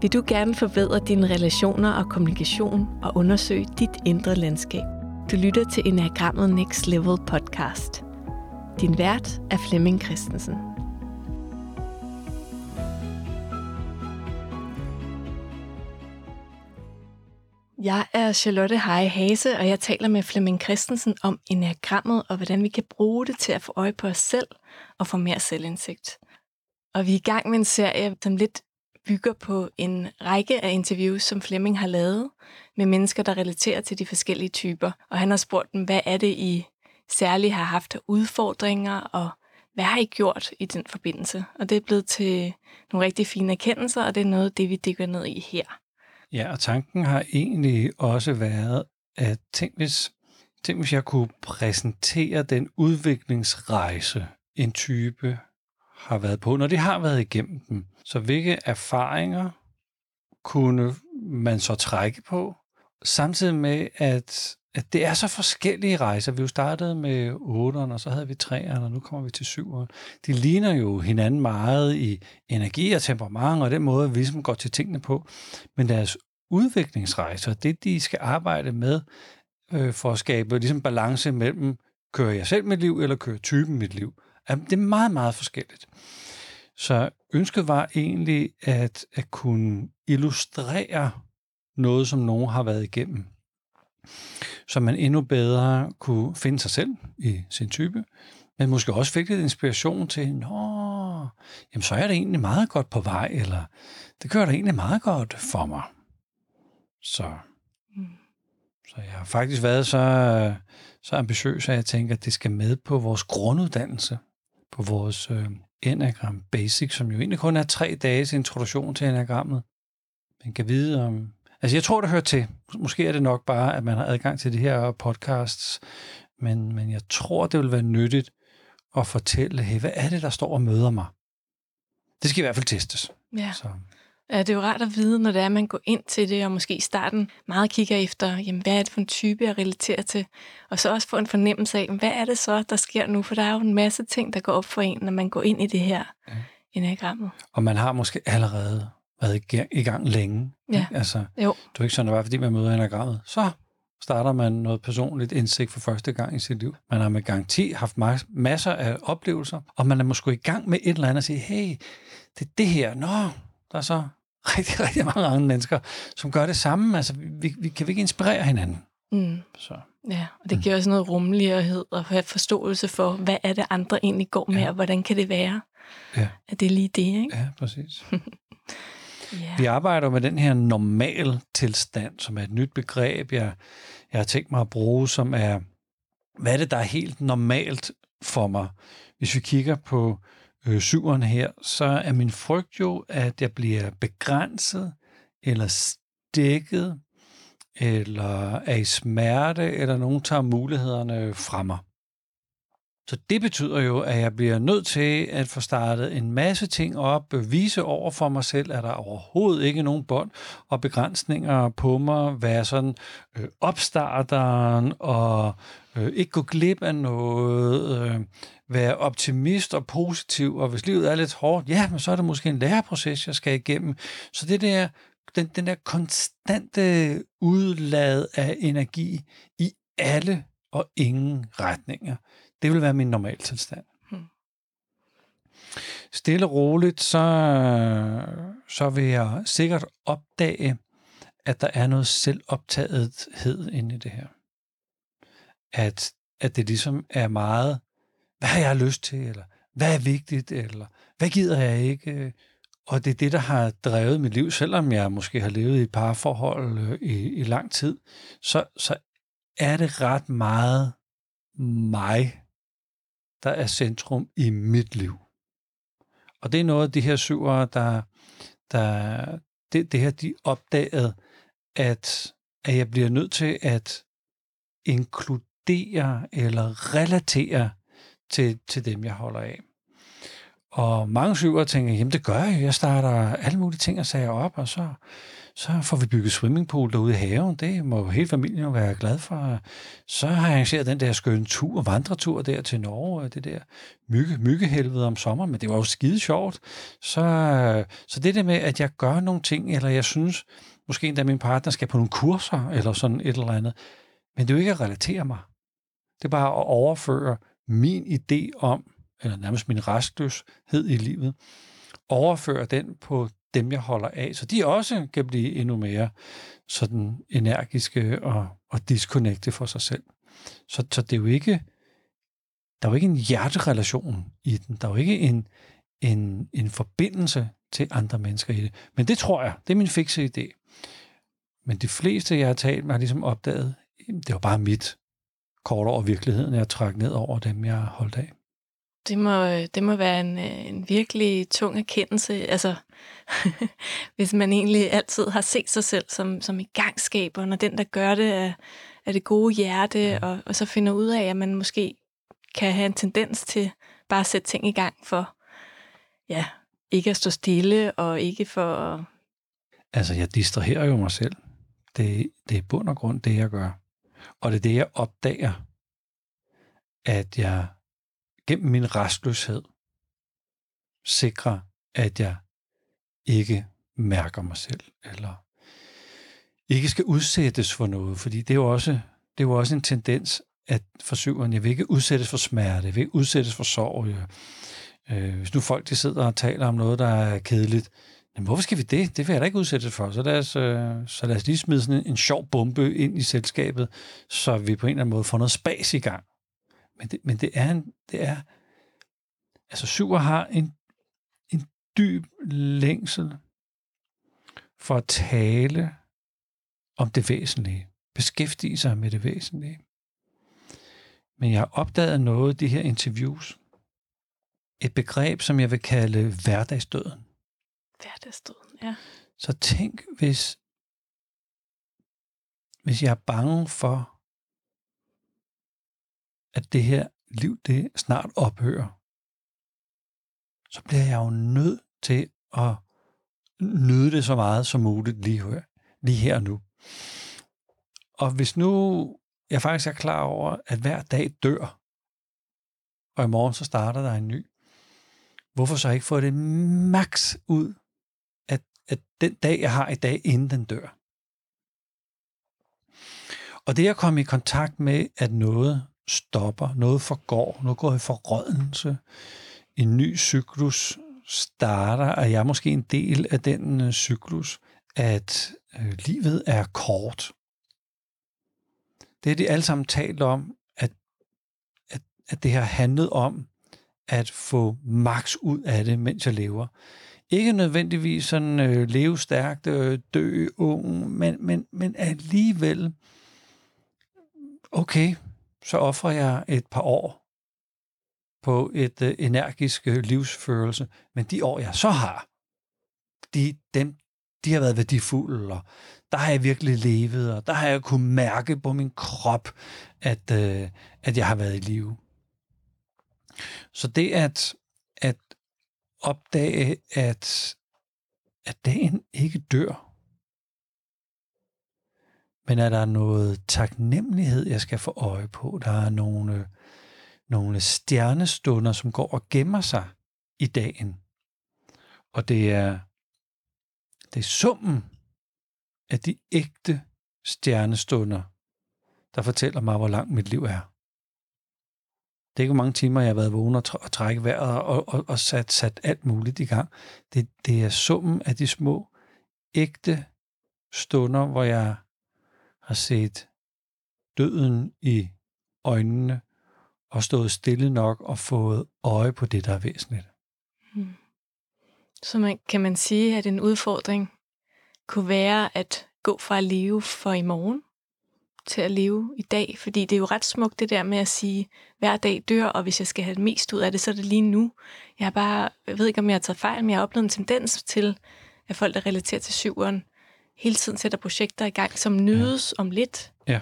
Vil du gerne forbedre dine relationer og kommunikation og undersøge dit indre landskab? Du lytter til Enagrammet Next Level podcast. Din vært er Flemming Christensen. Jeg er Charlotte Heje Hase, og jeg taler med Flemming Christensen om enagrammet og hvordan vi kan bruge det til at få øje på os selv og få mere selvindsigt. Og vi er i gang med en serie, som lidt bygger på en række af interviews, som Flemming har lavet med mennesker, der relaterer til de forskellige typer. Og han har spurgt dem, hvad er det, I særligt har haft udfordringer, og hvad har I gjort i den forbindelse? Og det er blevet til nogle rigtig fine erkendelser, og det er noget af det, vi dykker ned i her. Ja, og tanken har egentlig også været, at tænk hvis, tænk hvis jeg kunne præsentere den udviklingsrejse, en type har været på, når de har været igennem dem. Så hvilke erfaringer kunne man så trække på, samtidig med, at, at det er så forskellige rejser. Vi jo startede med 8'eren, og så havde vi 3'eren, og nu kommer vi til 7'eren. De ligner jo hinanden meget i energi og temperament, og den måde, vi ligesom går til tingene på. Men deres udviklingsrejser, det de skal arbejde med øh, for at skabe ligesom balance mellem, kører jeg selv mit liv, eller kører typen mit liv. Det er meget, meget forskelligt. Så ønsket var egentlig at, at kunne illustrere noget, som nogen har været igennem. Så man endnu bedre kunne finde sig selv i sin type, men måske også fik lidt inspiration til, nå, jamen så er det egentlig meget godt på vej, eller det kører da egentlig meget godt for mig. Så, mm. så jeg har faktisk været så, så ambitiøs, at jeg tænker, at det skal med på vores grunduddannelse på vores øh, Enneagram Basic, som jo egentlig kun er tre dages introduktion til Enneagrammet. Man kan vide om... Altså, jeg tror, det hører til. Måske er det nok bare, at man har adgang til de her podcasts, men, men jeg tror, det vil være nyttigt at fortælle, hey, hvad er det, der står og møder mig? Det skal i hvert fald testes. Ja. Så. Ja, det er jo rart at vide, når det er, at man går ind til det, og måske i starten meget kigger efter, jamen, hvad er det for en type, jeg relaterer til? Og så også få en fornemmelse af, hvad er det så, der sker nu? For der er jo en masse ting, der går op for en, når man går ind i det her ja. enagrammet. Og man har måske allerede været i gang længe. Ja. Altså, jo. Det er ikke sådan, at bare fordi man møder enagrammet, så starter man noget personligt indsigt for første gang i sit liv. Man har med garanti haft masser af oplevelser, og man er måske i gang med et eller andet og sige, hey, det er det her, nå, der er så rigtig, rigtig mange andre mennesker, som gør det samme. Altså, vi, vi kan vi ikke inspirere hinanden. Mm. Så. Ja, og det giver også noget rummelighed og forståelse for, hvad er det andre egentlig går med, ja. og hvordan kan det være, ja. at det er lige det, ikke? Ja, præcis. yeah. Vi arbejder med den her normal tilstand, som er et nyt begreb, jeg, jeg har tænkt mig at bruge, som er, hvad er det, der er helt normalt for mig? Hvis vi kigger på øh, syveren her, så er min frygt jo, at jeg bliver begrænset, eller stikket, eller er i smerte, eller nogen tager mulighederne fra mig. Så det betyder jo, at jeg bliver nødt til at få startet en masse ting op, vise over for mig selv, at der overhovedet ikke er nogen bånd og begrænsninger på mig, være sådan øh, opstarteren og øh, ikke gå glip af noget, øh, være optimist og positiv, og hvis livet er lidt hårdt, ja, men så er det måske en læreproces, jeg skal igennem. Så det der, den, den der konstante udlad af energi i alle og ingen retninger, det vil være min normaltilstand. Hmm. Stille og roligt, så, så vil jeg sikkert opdage, at der er noget selvoptagethed inde i det her. At, at det ligesom er meget, hvad har jeg lyst til, eller hvad er vigtigt, eller hvad gider jeg ikke? Og det er det, der har drevet mit liv, selvom jeg måske har levet i et parforhold øh, i, i lang tid, så, så er det ret meget mig, der er centrum i mit liv. Og det er noget af de her syvere, der, der det, det her, de opdagede, at, at jeg bliver nødt til at inkludere eller relatere til, til dem, jeg holder af. Og mange syvere tænker, jamen det gør jeg. Jeg starter alle mulige ting og sager op, og så, så får vi bygget swimmingpool derude i haven. Det må hele familien jo være glad for. Så har jeg arrangeret den der skønne tur, vandretur der til Norge, det der mygge, myggehelvede om sommeren, men det var jo skide sjovt. Så, så det der med, at jeg gør nogle ting, eller jeg synes, måske endda min partner skal på nogle kurser, eller sådan et eller andet, men det er jo ikke at relatere mig. Det er bare at overføre min idé om, eller nærmest min restløshed i livet, overføre den på dem, jeg holder af, så de også kan blive endnu mere sådan energiske og, og disconnecte for sig selv. Så, så det er jo ikke, der er jo ikke en hjerterelation i den. Der er jo ikke en, en, en forbindelse til andre mennesker i det. Men det tror jeg, det er min fikse idé. Men de fleste, jeg har talt med, har ligesom opdaget, det var bare mit kort over virkeligheden, jeg trak ned over dem, jeg holdt af. Det må, det må være en, en virkelig tung erkendelse, altså hvis man egentlig altid har set sig selv som, som i gangskaber, når den, der gør det, er, er det gode hjerte, ja. og, og så finder ud af, at man måske kan have en tendens til bare at sætte ting i gang for, ja, ikke at stå stille, og ikke for... Altså, jeg distraherer jo mig selv. Det, det er bund og grund det, jeg gør. Og det er det, jeg opdager, at jeg gennem min restløshed sikrer, at jeg ikke mærker mig selv, eller ikke skal udsættes for noget, fordi det er jo også, det er jo også en tendens, at for syveren, jeg vil ikke udsættes for smerte, jeg vil ikke udsættes for sorg. Øh, øh hvis nu folk de sidder og taler om noget, der er kedeligt, men hvorfor skal vi det? Det vil jeg da ikke udsættes for. Så lad os, øh, så lad os lige smide sådan en, en sjov bombe ind i selskabet, så vi på en eller anden måde får noget spas i gang. Men det, men det er, en, det er altså syver har en, en dyb længsel for at tale om det væsentlige, beskæftige sig med det væsentlige. Men jeg har opdaget noget i de her interviews. Et begreb, som jeg vil kalde hverdagsdøden. Hverdagsdøden, ja. Så tænk, hvis, hvis jeg er bange for, at det her liv, det snart ophører, så bliver jeg jo nødt til at nyde det så meget som muligt lige her, lige her og nu. Og hvis nu jeg faktisk er klar over, at hver dag dør, og i morgen så starter der en ny, hvorfor så ikke få det max ud at, den dag, jeg har i dag, inden den dør? Og det at komme i kontakt med, at noget stopper, noget forgår, noget går i forrådnelse, en ny cyklus starter, og jeg er måske en del af den øh, cyklus, at øh, livet er kort. Det er de alle sammen talt om, at, at, at det har handlet om at få maks ud af det, mens jeg lever. Ikke nødvendigvis sådan øh, leve stærkt, øh, dø ung, men, men, men alligevel, okay, så offrer jeg et par år på et øh, energisk øh, livsførelse. Men de år, jeg så har, de, dem, de har været værdifulde, og der har jeg virkelig levet, og der har jeg kunnet mærke på min krop, at, øh, at jeg har været i live. Så det at opdage, at, at dagen ikke dør, men er der noget taknemmelighed, jeg skal få øje på? Der er nogle, nogle stjernestunder, som går og gemmer sig i dagen. Og det er, det er summen af de ægte stjernestunder, der fortæller mig, hvor langt mit liv er. Det er ikke, hvor mange timer jeg har været vågen og, tr- og trække vejret og, og, og sat, sat alt muligt i gang. Det, det er summen af de små, ægte stunder, hvor jeg har set døden i øjnene og stået stille nok og fået øje på det, der er væsentligt. Hmm. Så man, kan man sige, at en udfordring kunne være at gå fra at leve for i morgen til at leve i dag? Fordi det er jo ret smukt det der med at sige, hver dag dør, og hvis jeg skal have mest ud af det, så er det lige nu. Jeg, har bare, jeg ved ikke, om jeg har taget fejl, men jeg har oplevet en tendens til, at folk, der relaterer til syveren, hele tiden sætter projekter i gang, som nydes ja. om lidt. Ja.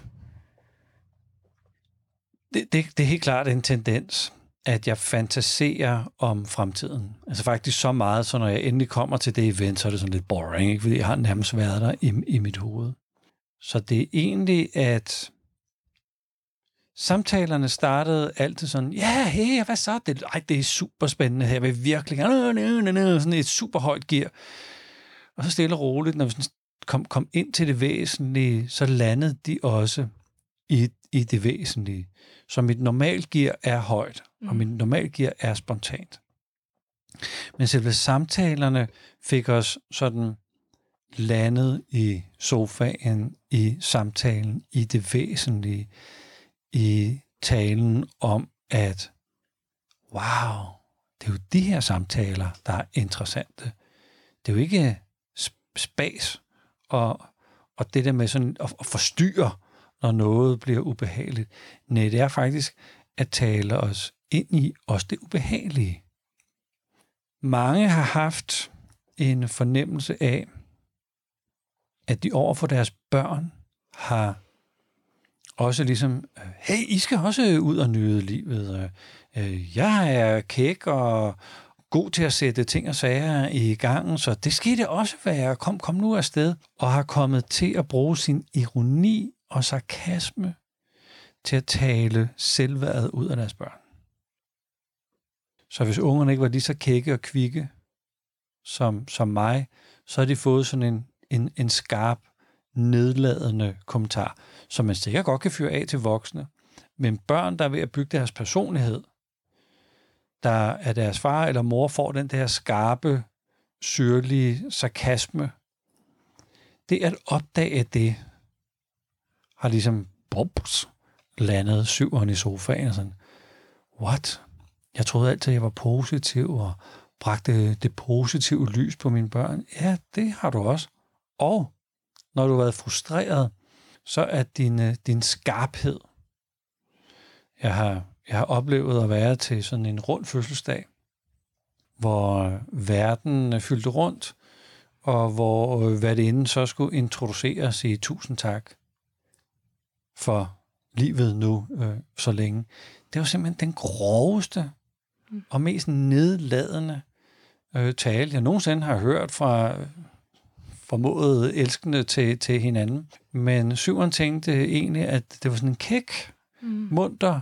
Det, det, det er helt klart en tendens. at jeg fantaserer om fremtiden. Altså faktisk så meget, så når jeg endelig kommer til det event, så er det sådan lidt boring, ikke? fordi jeg har nærmest været der i, i mit hoved. Så det er egentlig, at samtalerne startede altid sådan, ja, hey, hvad så? Det, ej, det er super spændende her, jeg vil virkelig gerne, sådan et super højt gear. Og så stille og roligt, når vi sådan kom, kom ind til det væsentlige, så landede de også i, i det væsentlige. Så mit normalgear er højt, mm. og mit normalgear er spontant. Men selve samtalerne fik os sådan landet i sofaen, i samtalen, i det væsentlige, i talen om, at wow, det er jo de her samtaler, der er interessante. Det er jo ikke spas og, og det der med sådan at, at forstyrre, når noget bliver ubehageligt. Nej, det er faktisk at tale os ind i også det ubehagelige. Mange har haft en fornemmelse af, at de over for deres børn har også ligesom, hey, I skal også ud og nyde livet. Øh, jeg er kæk og god til at sætte ting og sager i gang, så det skal det også være. Kom, kom nu afsted. Og har kommet til at bruge sin ironi og sarkasme til at tale selvværdet ud af deres børn. Så hvis ungerne ikke var lige så kække og kvikke som, som mig, så har de fået sådan en, en, en skarp, nedladende kommentar, som man sikkert godt kan fyre af til voksne. Men børn, der er ved at bygge deres personlighed, der er deres far eller mor får den der skarpe, syrlige sarkasme, det at opdage det, har ligesom bops, landet syveren i sofaen og sådan, what? Jeg troede altid, jeg var positiv og bragte det positive lys på mine børn. Ja, det har du også. Og når du har været frustreret, så er din, øh, din skarphed. Jeg har, jeg har oplevet at være til sådan en rund fødselsdag, hvor verden fyldte rundt, og hvor øh, hvad det inden så skulle introducere sig tusind tak for livet nu øh, så længe. Det var simpelthen den groveste mm. og mest nedladende øh, tale, jeg nogensinde har hørt fra formodede elskende til, til hinanden. Men syveren tænkte egentlig, at det var sådan en kæk, mm. munter,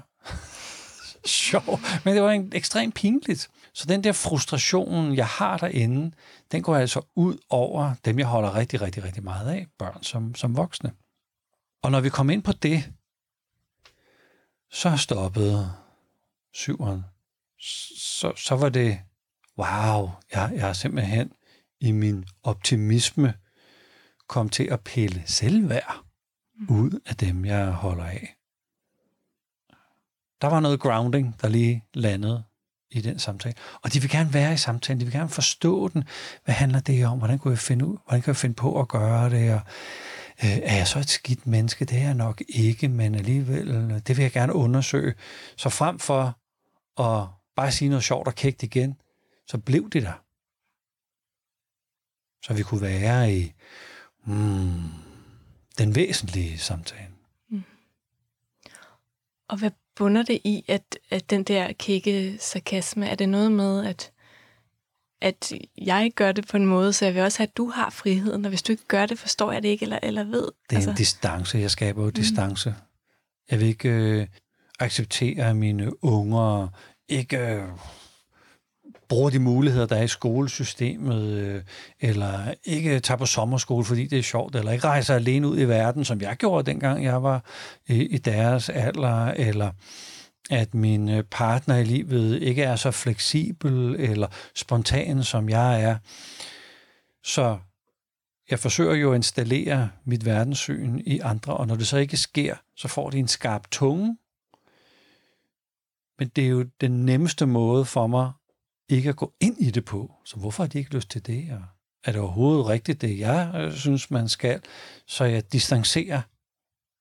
sjov, men det var en ekstremt pinligt. Så den der frustration, jeg har derinde, den går altså ud over dem, jeg holder rigtig, rigtig, rigtig meget af, børn som, som voksne. Og når vi kom ind på det, så stoppede syveren. Så, så var det, wow, jeg, jeg har simpelthen i min optimisme kom til at pille selvværd mm. ud af dem, jeg holder af. Der var noget grounding, der lige landede i den samtale. Og de vil gerne være i samtalen, de vil gerne forstå den. Hvad handler det om? Hvordan kunne jeg finde ud? Hvordan kan jeg finde på at gøre det? Og, øh, er jeg så et skidt menneske? Det er jeg nok ikke, men alligevel, det vil jeg gerne undersøge. Så frem for at bare sige noget sjovt og kægt igen, så blev det der. Så vi kunne være i mm, den væsentlige samtale. Mm. Og hvad bunder det i, at, at den der kække sarkasme, er det noget med, at, at jeg gør det på en måde, så jeg vil også have, at du har friheden, og hvis du ikke gør det, forstår jeg det ikke, eller, eller ved? Det er altså. en distance, jeg skaber jo mm. distance. Jeg vil ikke øh, acceptere, at mine unger ikke... Øh, bruger de muligheder, der er i skolesystemet, øh, eller ikke tager på sommerskole, fordi det er sjovt, eller ikke rejser alene ud i verden, som jeg gjorde dengang jeg var i, i deres alder, eller at min øh, partner i livet ikke er så fleksibel eller spontan, som jeg er. Så jeg forsøger jo at installere mit verdenssyn i andre, og når det så ikke sker, så får de en skarp tunge. Men det er jo den nemmeste måde for mig ikke at gå ind i det på. Så hvorfor har de ikke lyst til det? Og er det overhovedet rigtigt, det jeg øh, synes, man skal? Så jeg distancerer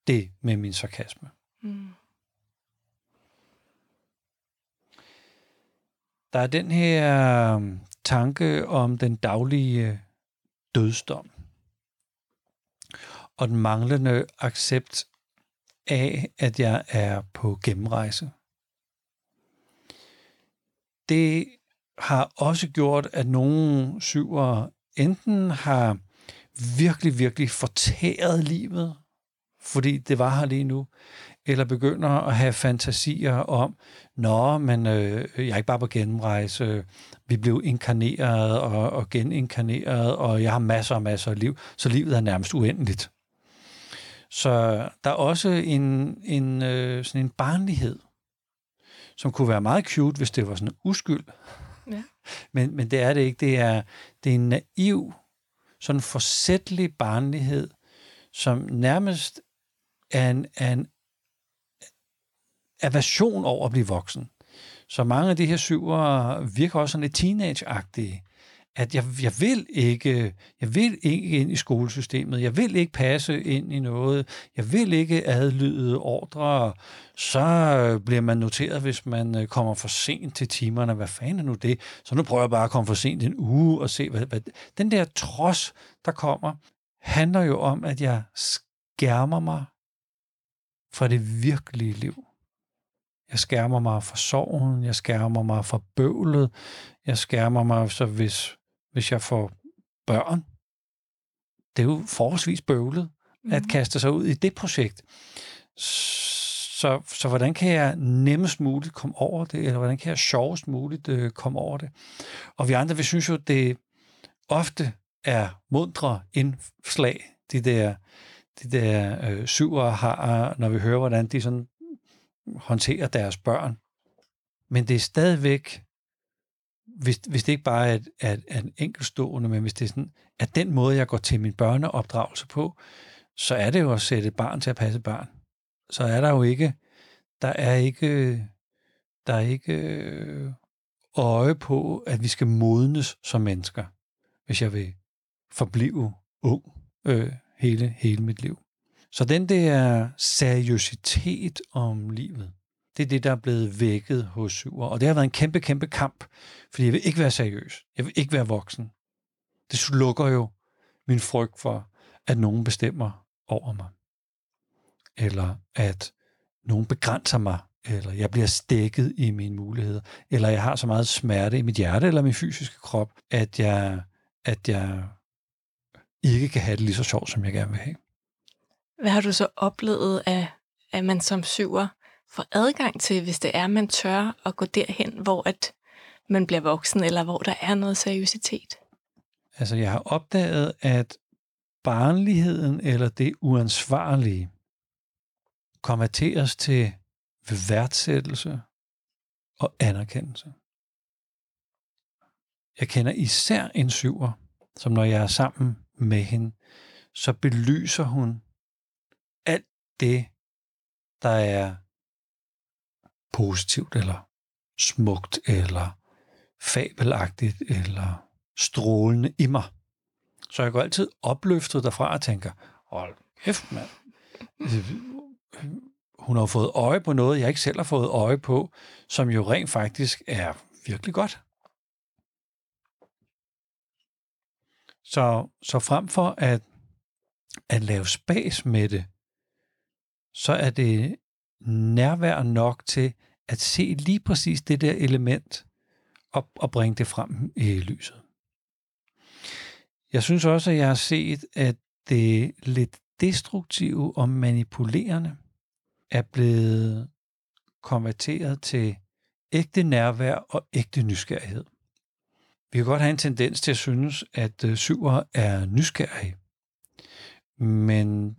det med min sarkasme. Mm. Der er den her um, tanke om den daglige dødsdom og den manglende accept af, at jeg er på gennemrejse. det har også gjort, at nogle syvere enten har virkelig, virkelig fortæret livet, fordi det var her lige nu, eller begynder at have fantasier om, nå, men øh, jeg er ikke bare på gennemrejse, vi blev inkarneret og, og geninkarneret, og jeg har masser og masser af liv, så livet er nærmest uendeligt. Så der er også en, en, øh, sådan en barnlighed, som kunne være meget cute, hvis det var sådan en uskyld. Men, men det er det ikke. Det er, det er en naiv, sådan forsætlig barnlighed, som nærmest er en, er en aversion over at blive voksen. Så mange af de her syver virker også sådan lidt teenage-agtige at jeg, jeg vil ikke jeg vil ikke ind i skolesystemet, jeg vil ikke passe ind i noget, jeg vil ikke adlyde ordre, så bliver man noteret, hvis man øh, kommer for sent til timerne. Hvad fanden er nu det? Så nu prøver jeg bare at komme for sent en uge og se, hvad, hvad den der trods, der kommer, handler jo om, at jeg skærmer mig fra det virkelige liv. Jeg skærmer mig fra sorgen, jeg skærmer mig fra bøvlet, jeg skærmer mig, så hvis hvis jeg får børn. Det er jo forholdsvis bøvlet mm. at mhm. kaste sig ud i det projekt. Så, så hvordan kan jeg nemmest muligt komme over det, eller hvordan kan jeg sjovest muligt øh, komme over det? Og vi andre, vi synes jo, det ofte er mundre indslag, de der, de der øh, syvere har, når vi hører, hvordan de sådan håndterer deres børn. Men det er stadigvæk hvis, hvis det ikke bare er, er, er en enkeltstående, men hvis det er sådan, at den måde, jeg går til min børneopdragelse på, så er det jo at sætte et barn til at passe barn. Så er der jo ikke, der er ikke, der er ikke øh, øje på, at vi skal modnes som mennesker, hvis jeg vil forblive ung øh, hele, hele mit liv. Så den der seriøsitet om livet, det er det, der er blevet vækket hos syver. Og det har været en kæmpe, kæmpe kamp, fordi jeg vil ikke være seriøs. Jeg vil ikke være voksen. Det slukker jo min frygt for, at nogen bestemmer over mig. Eller at nogen begrænser mig, eller jeg bliver stækket i mine muligheder, eller jeg har så meget smerte i mit hjerte eller min fysiske krop, at jeg, at jeg ikke kan have det lige så sjovt, som jeg gerne vil have. Hvad har du så oplevet af, at man som syver får adgang til, hvis det er, man tør at gå derhen, hvor at man bliver voksen, eller hvor der er noget seriøsitet? Altså, jeg har opdaget, at barnligheden eller det uansvarlige konverteres til værdsættelse og anerkendelse. Jeg kender især en syver, som når jeg er sammen med hende, så belyser hun alt det, der er positivt, eller smukt, eller fabelagtigt, eller strålende i mig. Så jeg går altid opløftet derfra og tænker, hold kæft mand, hun har fået øje på noget, jeg ikke selv har fået øje på, som jo rent faktisk er virkelig godt. Så, så frem for at, at lave spas med det, så er det nærvær nok til at se lige præcis det der element og, og bringe det frem i lyset. Jeg synes også, at jeg har set, at det lidt destruktive og manipulerende er blevet konverteret til ægte nærvær og ægte nysgerrighed. Vi kan godt have en tendens til at synes, at øh, syver er nysgerrige. Men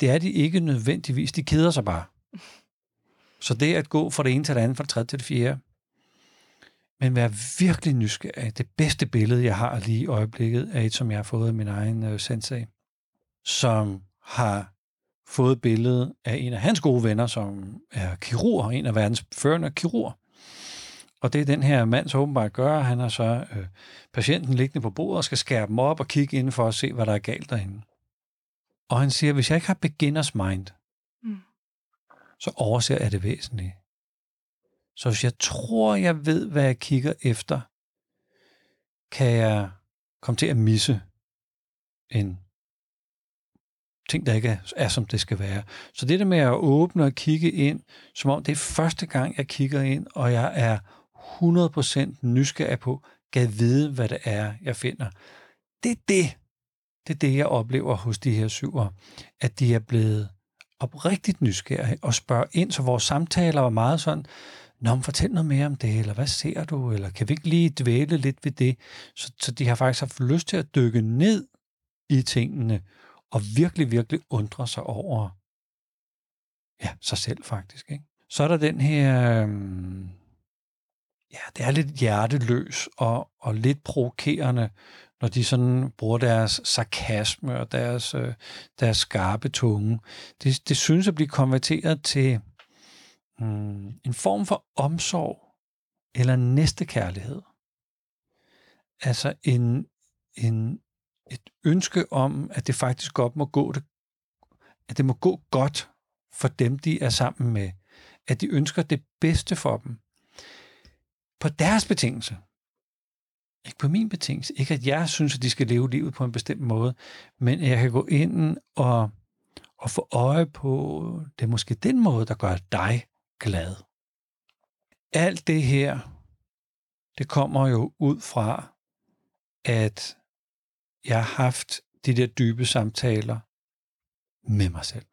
det er de ikke nødvendigvis. De keder sig bare. Så det at gå fra det ene til det andet, fra det tredje til det fjerde, men være virkelig nysgerrig. Det bedste billede, jeg har lige i øjeblikket, er et, som jeg har fået af min egen øh, sensei, som har fået billedet af en af hans gode venner, som er kirurg, en af verdens førende kirurger. Og det er den her mand så åbenbart gør. Han har så øh, patienten liggende på bordet og skal skære dem op og kigge ind for at se, hvad der er galt derinde. Og han siger, hvis jeg ikke har beginners mind, så overser jeg det væsentlige. Så hvis jeg tror, jeg ved, hvad jeg kigger efter, kan jeg komme til at misse en ting, der ikke er, er, som det skal være. Så det der med at åbne og kigge ind, som om det er første gang, jeg kigger ind, og jeg er 100% nysgerrig på, kan vide, hvad det er, jeg finder. Det er det, det er det, jeg oplever hos de her syver, at de er blevet oprigtigt nysgerrig og spørger ind, så vores samtaler var meget sådan, Nå, men fortæl noget mere om det, eller hvad ser du, eller kan vi ikke lige dvæle lidt ved det? Så, så de har faktisk haft lyst til at dykke ned i tingene, og virkelig, virkelig undre sig over ja, sig selv faktisk. Ikke? Så er der den her, øhm, ja, det er lidt hjerteløs og, og lidt provokerende, når de sådan bruger deres sarkasme og deres, øh, deres skarpe tunge. Det, det synes at blive konverteret til mm, en form for omsorg eller næstekærlighed. Altså en, en, et ønske om, at det faktisk godt må gå det, at det må gå godt for dem, de er sammen med. At de ønsker det bedste for dem. På deres betingelse. Ikke på min betingelse. Ikke at jeg synes, at de skal leve livet på en bestemt måde, men jeg kan gå ind og, og få øje på, det er måske den måde, der gør dig glad. Alt det her, det kommer jo ud fra, at jeg har haft de der dybe samtaler med mig selv.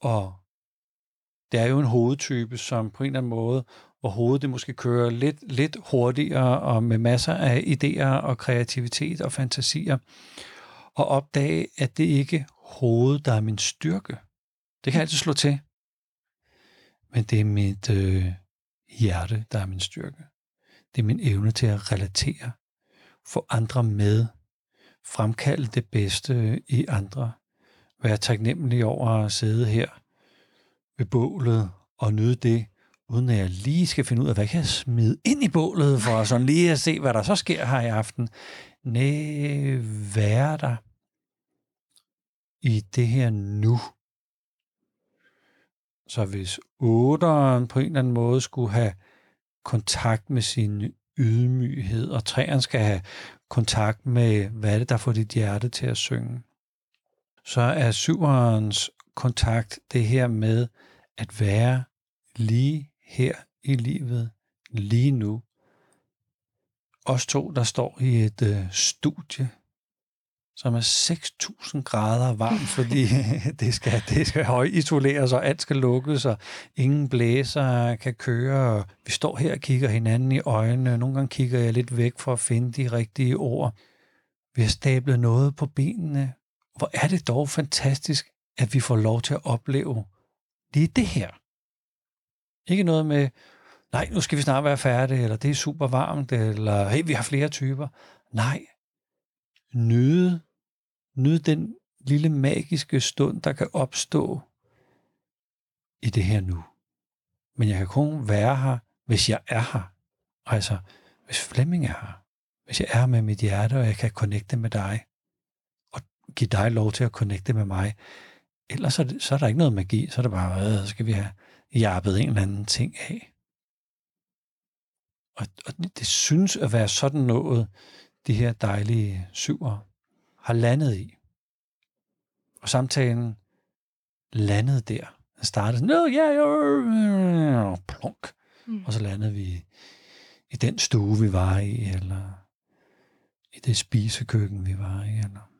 Og det er jo en hovedtype, som på en eller anden måde, hvor hovedet det måske kører lidt, lidt hurtigere og med masser af idéer og kreativitet og fantasier, og opdage, at det ikke er hovedet, der er min styrke. Det kan altid slå til. Men det er mit øh, hjerte, der er min styrke. Det er min evne til at relatere, få andre med, fremkalde det bedste i andre, være taknemmelig over at sidde her ved bålet og nyde det, uden at jeg lige skal finde ud af, hvad kan jeg smide ind i bålet for sådan lige at se, hvad der så sker her i aften. Næh, være der i det her nu. Så hvis otteren på en eller anden måde skulle have kontakt med sin ydmyghed, og træerne skal have kontakt med, hvad er det, der får dit hjerte til at synge, så er syverens kontakt det her med at være lige her i livet, lige nu. Os to, der står i et øh, studie, som er 6.000 grader varmt, fordi det skal, det skal højisoleres, og alt skal lukkes, og ingen blæser kan køre. Og vi står her og kigger hinanden i øjnene. Nogle gange kigger jeg lidt væk for at finde de rigtige ord. Vi har stablet noget på benene. Hvor er det dog fantastisk, at vi får lov til at opleve lige det her. Ikke noget med, nej, nu skal vi snart være færdige, eller det er super varmt, eller hey, vi har flere typer. Nej, nyde, nyde den lille magiske stund, der kan opstå i det her nu. Men jeg kan kun være her, hvis jeg er her. Altså, hvis Flemming er her. Hvis jeg er med mit hjerte, og jeg kan connecte med dig. Og give dig lov til at connecte med mig. Ellers er, det, så er der ikke noget magi. Så er det bare, hvad så skal vi have jappet en eller anden ting af. Og, og det synes at være sådan noget, de her dejlige syver har landet i. Og samtalen landede der. Den startede sådan, no, yeah, yeah, plunk. Mm. Og så landede vi i den stue, vi var i, eller i det spisekøkken, vi var i. Eller.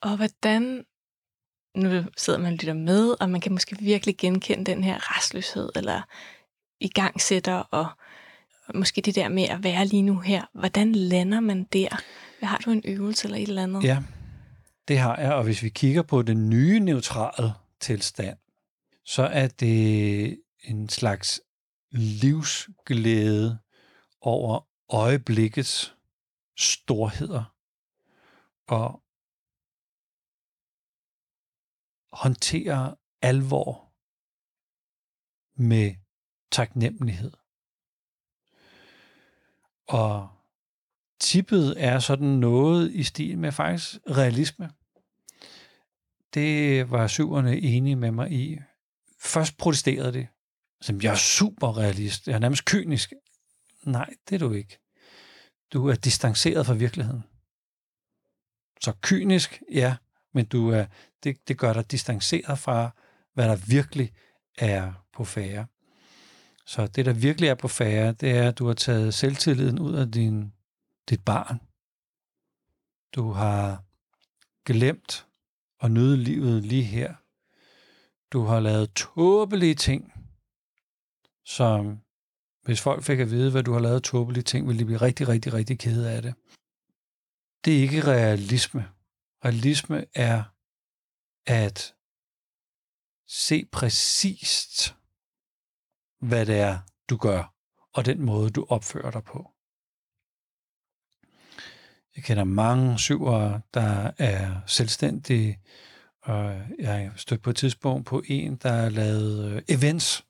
Og hvordan nu sidder man og lytter med, og man kan måske virkelig genkende den her restløshed, eller igangsætter, og måske det der med at være lige nu her. Hvordan lander man der? Har du en øvelse eller et eller andet? Ja, det har jeg, og hvis vi kigger på den nye neutrale tilstand, så er det en slags livsglæde over øjeblikkets storheder og håndtere alvor med taknemmelighed. Og tippet er sådan noget i stil med faktisk realisme. Det var syverne enige med mig i. Først protesterede det. Som jeg er super realist. Jeg er nærmest kynisk. Nej, det er du ikke. Du er distanceret fra virkeligheden. Så kynisk, ja, men du er, det, det gør dig distanceret fra, hvad der virkelig er på færre. Så det, der virkelig er på færre, det er, at du har taget selvtilliden ud af din, dit barn. Du har glemt at nyde livet lige her. Du har lavet tåbelige ting, som hvis folk fik at vide, hvad du har lavet tåbelige ting, ville de blive rigtig, rigtig, rigtig kede af det. Det er ikke realisme. Realisme er at se præcist, hvad det er, du gør, og den måde, du opfører dig på. Jeg kender mange syvere, der er selvstændige, og jeg stødte på et tidspunkt på en, der lavede øh, events.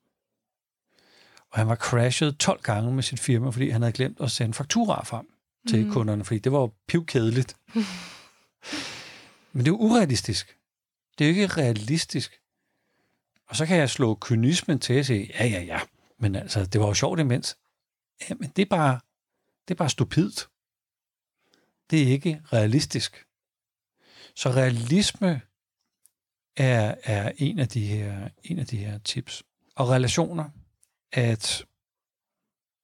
Og han var crashet 12 gange med sit firma, fordi han havde glemt at sende fakturer frem til mm. kunderne, fordi det var jo pivkedeligt. Men det er urealistisk. Det er jo ikke realistisk. Og så kan jeg slå kynismen til og sige, ja, ja, ja, men altså, det var jo sjovt imens. Jamen, det er bare, det er bare stupidt. Det er ikke realistisk. Så realisme er, er en, af de her, en af de her tips. Og relationer, at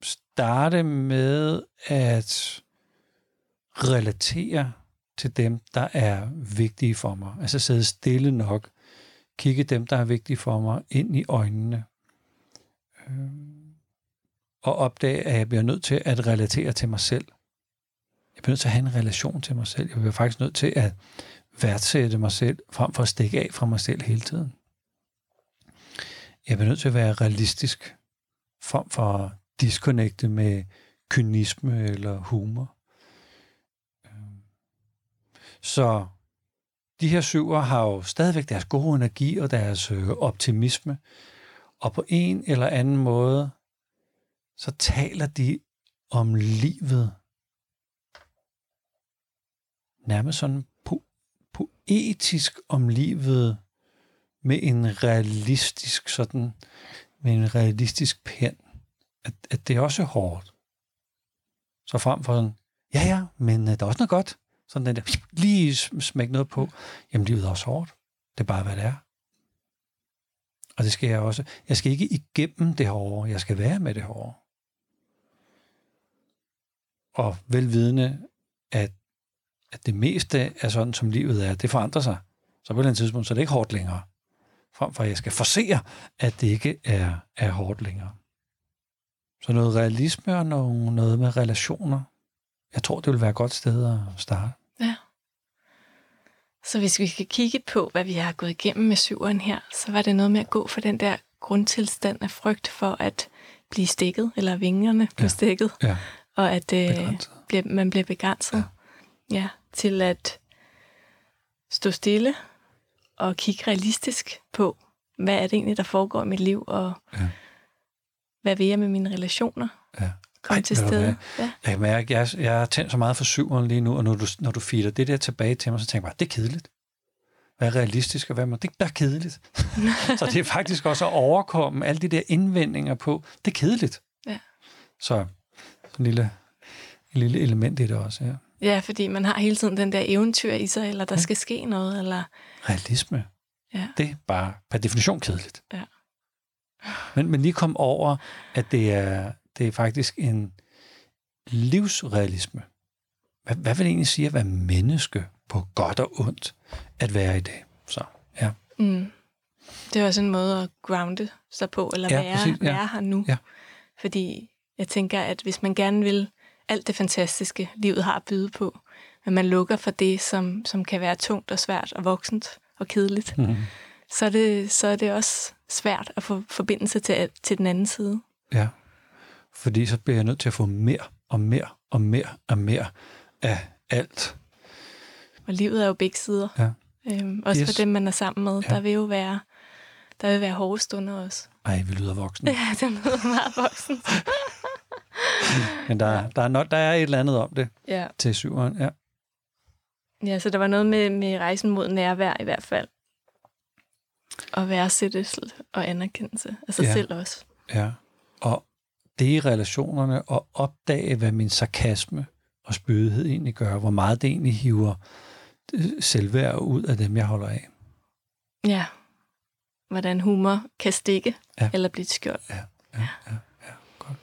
starte med at relatere til dem, der er vigtige for mig. Altså sidde stille nok. Kigge dem, der er vigtige for mig, ind i øjnene. Øhm, og opdage, at jeg bliver nødt til at relatere til mig selv. Jeg bliver nødt til at have en relation til mig selv. Jeg bliver faktisk nødt til at værdsætte mig selv, frem for at stikke af fra mig selv hele tiden. Jeg bliver nødt til at være realistisk, frem for at disconnecte med kynisme eller humor. Så de her syver har jo stadigvæk deres gode energi og deres øh, optimisme, og på en eller anden måde, så taler de om livet nærmest sådan po- poetisk om livet med en realistisk sådan, med en realistisk pen, at, at det er også hårdt. Så frem for sådan, ja ja, men øh, der er også noget godt. Sådan den der, lige smæk noget på. Jamen, livet er også hårdt. Det er bare, hvad det er. Og det skal jeg også. Jeg skal ikke igennem det hårde. Jeg skal være med det hårde. Og velvidende, at, at det meste er sådan, som livet er, det forandrer sig. Så på et eller andet tidspunkt, så er det ikke hårdt længere. Frem for, at jeg skal forsere, at det ikke er, er hårdt længere. Så noget realisme og noget, noget med relationer. Jeg tror, det vil være et godt sted at starte. Ja. Så hvis vi skal kigge på, hvad vi har gået igennem med syveren her, så var det noget med at gå for den der grundtilstand af frygt for at blive stikket, eller vingerne blive ja. stikket, ja. og at øh, bliver, man bliver begrænset. Ja. ja, til at stå stille og kigge realistisk på, hvad er det egentlig, der foregår i mit liv, og ja. hvad vil jeg med mine relationer? Ja. Kom Ej, til stede. Ja. Jeg kan mærke, jeg, jeg har tændt så meget for syveren lige nu, og når du, når du feeder det der tilbage til mig, så tænker jeg bare, det er kedeligt. Hvad er realistisk, og hvad må, det er bare kedeligt. så det er faktisk også at overkomme alle de der indvendinger på, det er kedeligt. Ja. Så en lille, en lille element i det også, ja. Ja, fordi man har hele tiden den der eventyr i sig, eller der ja. skal ske noget, eller... Realisme. Ja. Det er bare per definition kedeligt. Ja. Men, men lige kom over, at det er, det er faktisk en livsrealisme. Hvad, hvad vil det egentlig sige at være menneske på godt og ondt at være i dag? Så, ja. Mm. Det er også en måde at grounde sig på, eller ja, være, præcis, ja. være her nu. Ja. Fordi jeg tænker, at hvis man gerne vil alt det fantastiske, livet har at byde på, men man lukker for det, som, som kan være tungt og svært og voksent og kedeligt, mm. så, er det, så er det også svært at få forbindelse til, til den anden side. Ja, fordi så bliver jeg nødt til at få mere og mere og mere og mere af alt. Og livet er jo begge sider. Ja. Øhm, også yes. for dem, man er sammen med. Ja. Der vil jo være, der vil være hårde stunder også. Ej, vi lyder voksen. Ja, det lyder meget voksen. Men der, der, er not, der er et eller andet om det ja. til syveren. Ja. ja, så der var noget med, med rejsen mod nærvær i hvert fald. Og værdsættelse og anerkendelse af sig ja. selv også. Ja, og det i relationerne og opdage, hvad min sarkasme og spydighed egentlig gør, hvor meget det egentlig hiver selvværd ud af dem, jeg holder af. Ja. hvordan humor kan stikke Ja. eller blive et skjold. Ja, ja, ja, ja. Godt.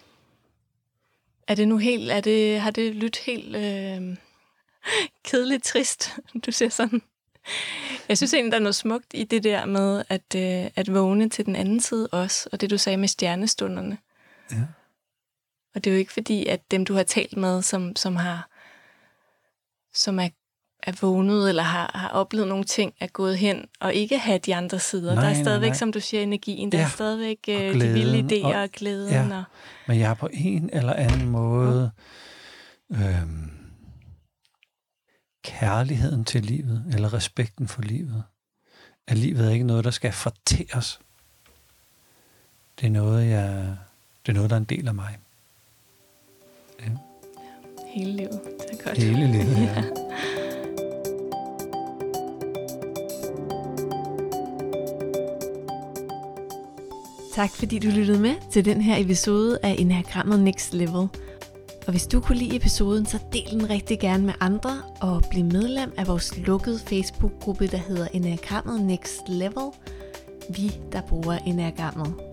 Er det nu helt, er det, har det lyttet helt øh, kedeligt trist? Du ser sådan. Jeg synes egentlig, der er noget smukt i det der med at, øh, at vågne til den anden side også, og det du sagde med stjernestunderne. Ja. Og det er jo ikke fordi, at dem, du har talt med, som, som har som er, er vågnet eller har, har oplevet nogle ting, er gået hen og ikke have de andre sider. Nej, der er nej, stadigvæk, nej. som du siger, energien. Der Ja, er stadigvæk øh, de vilde glæden, idéer og, og- glæden. ja. Og, Men jeg er på en eller anden måde øhm, kærligheden til livet, eller respekten for livet. At livet er ikke noget, der skal fortæres. Det er noget, jeg, det er noget, der er en del af mig. Hele livet. Det er godt. Hele livet, ja. Tak fordi du lyttede med til den her episode af Enagrammet Next Level. Og hvis du kunne lide episoden, så del den rigtig gerne med andre og bliv medlem af vores lukkede Facebook-gruppe, der hedder Enagrammet Next Level. Vi, der bruger Enagrammet.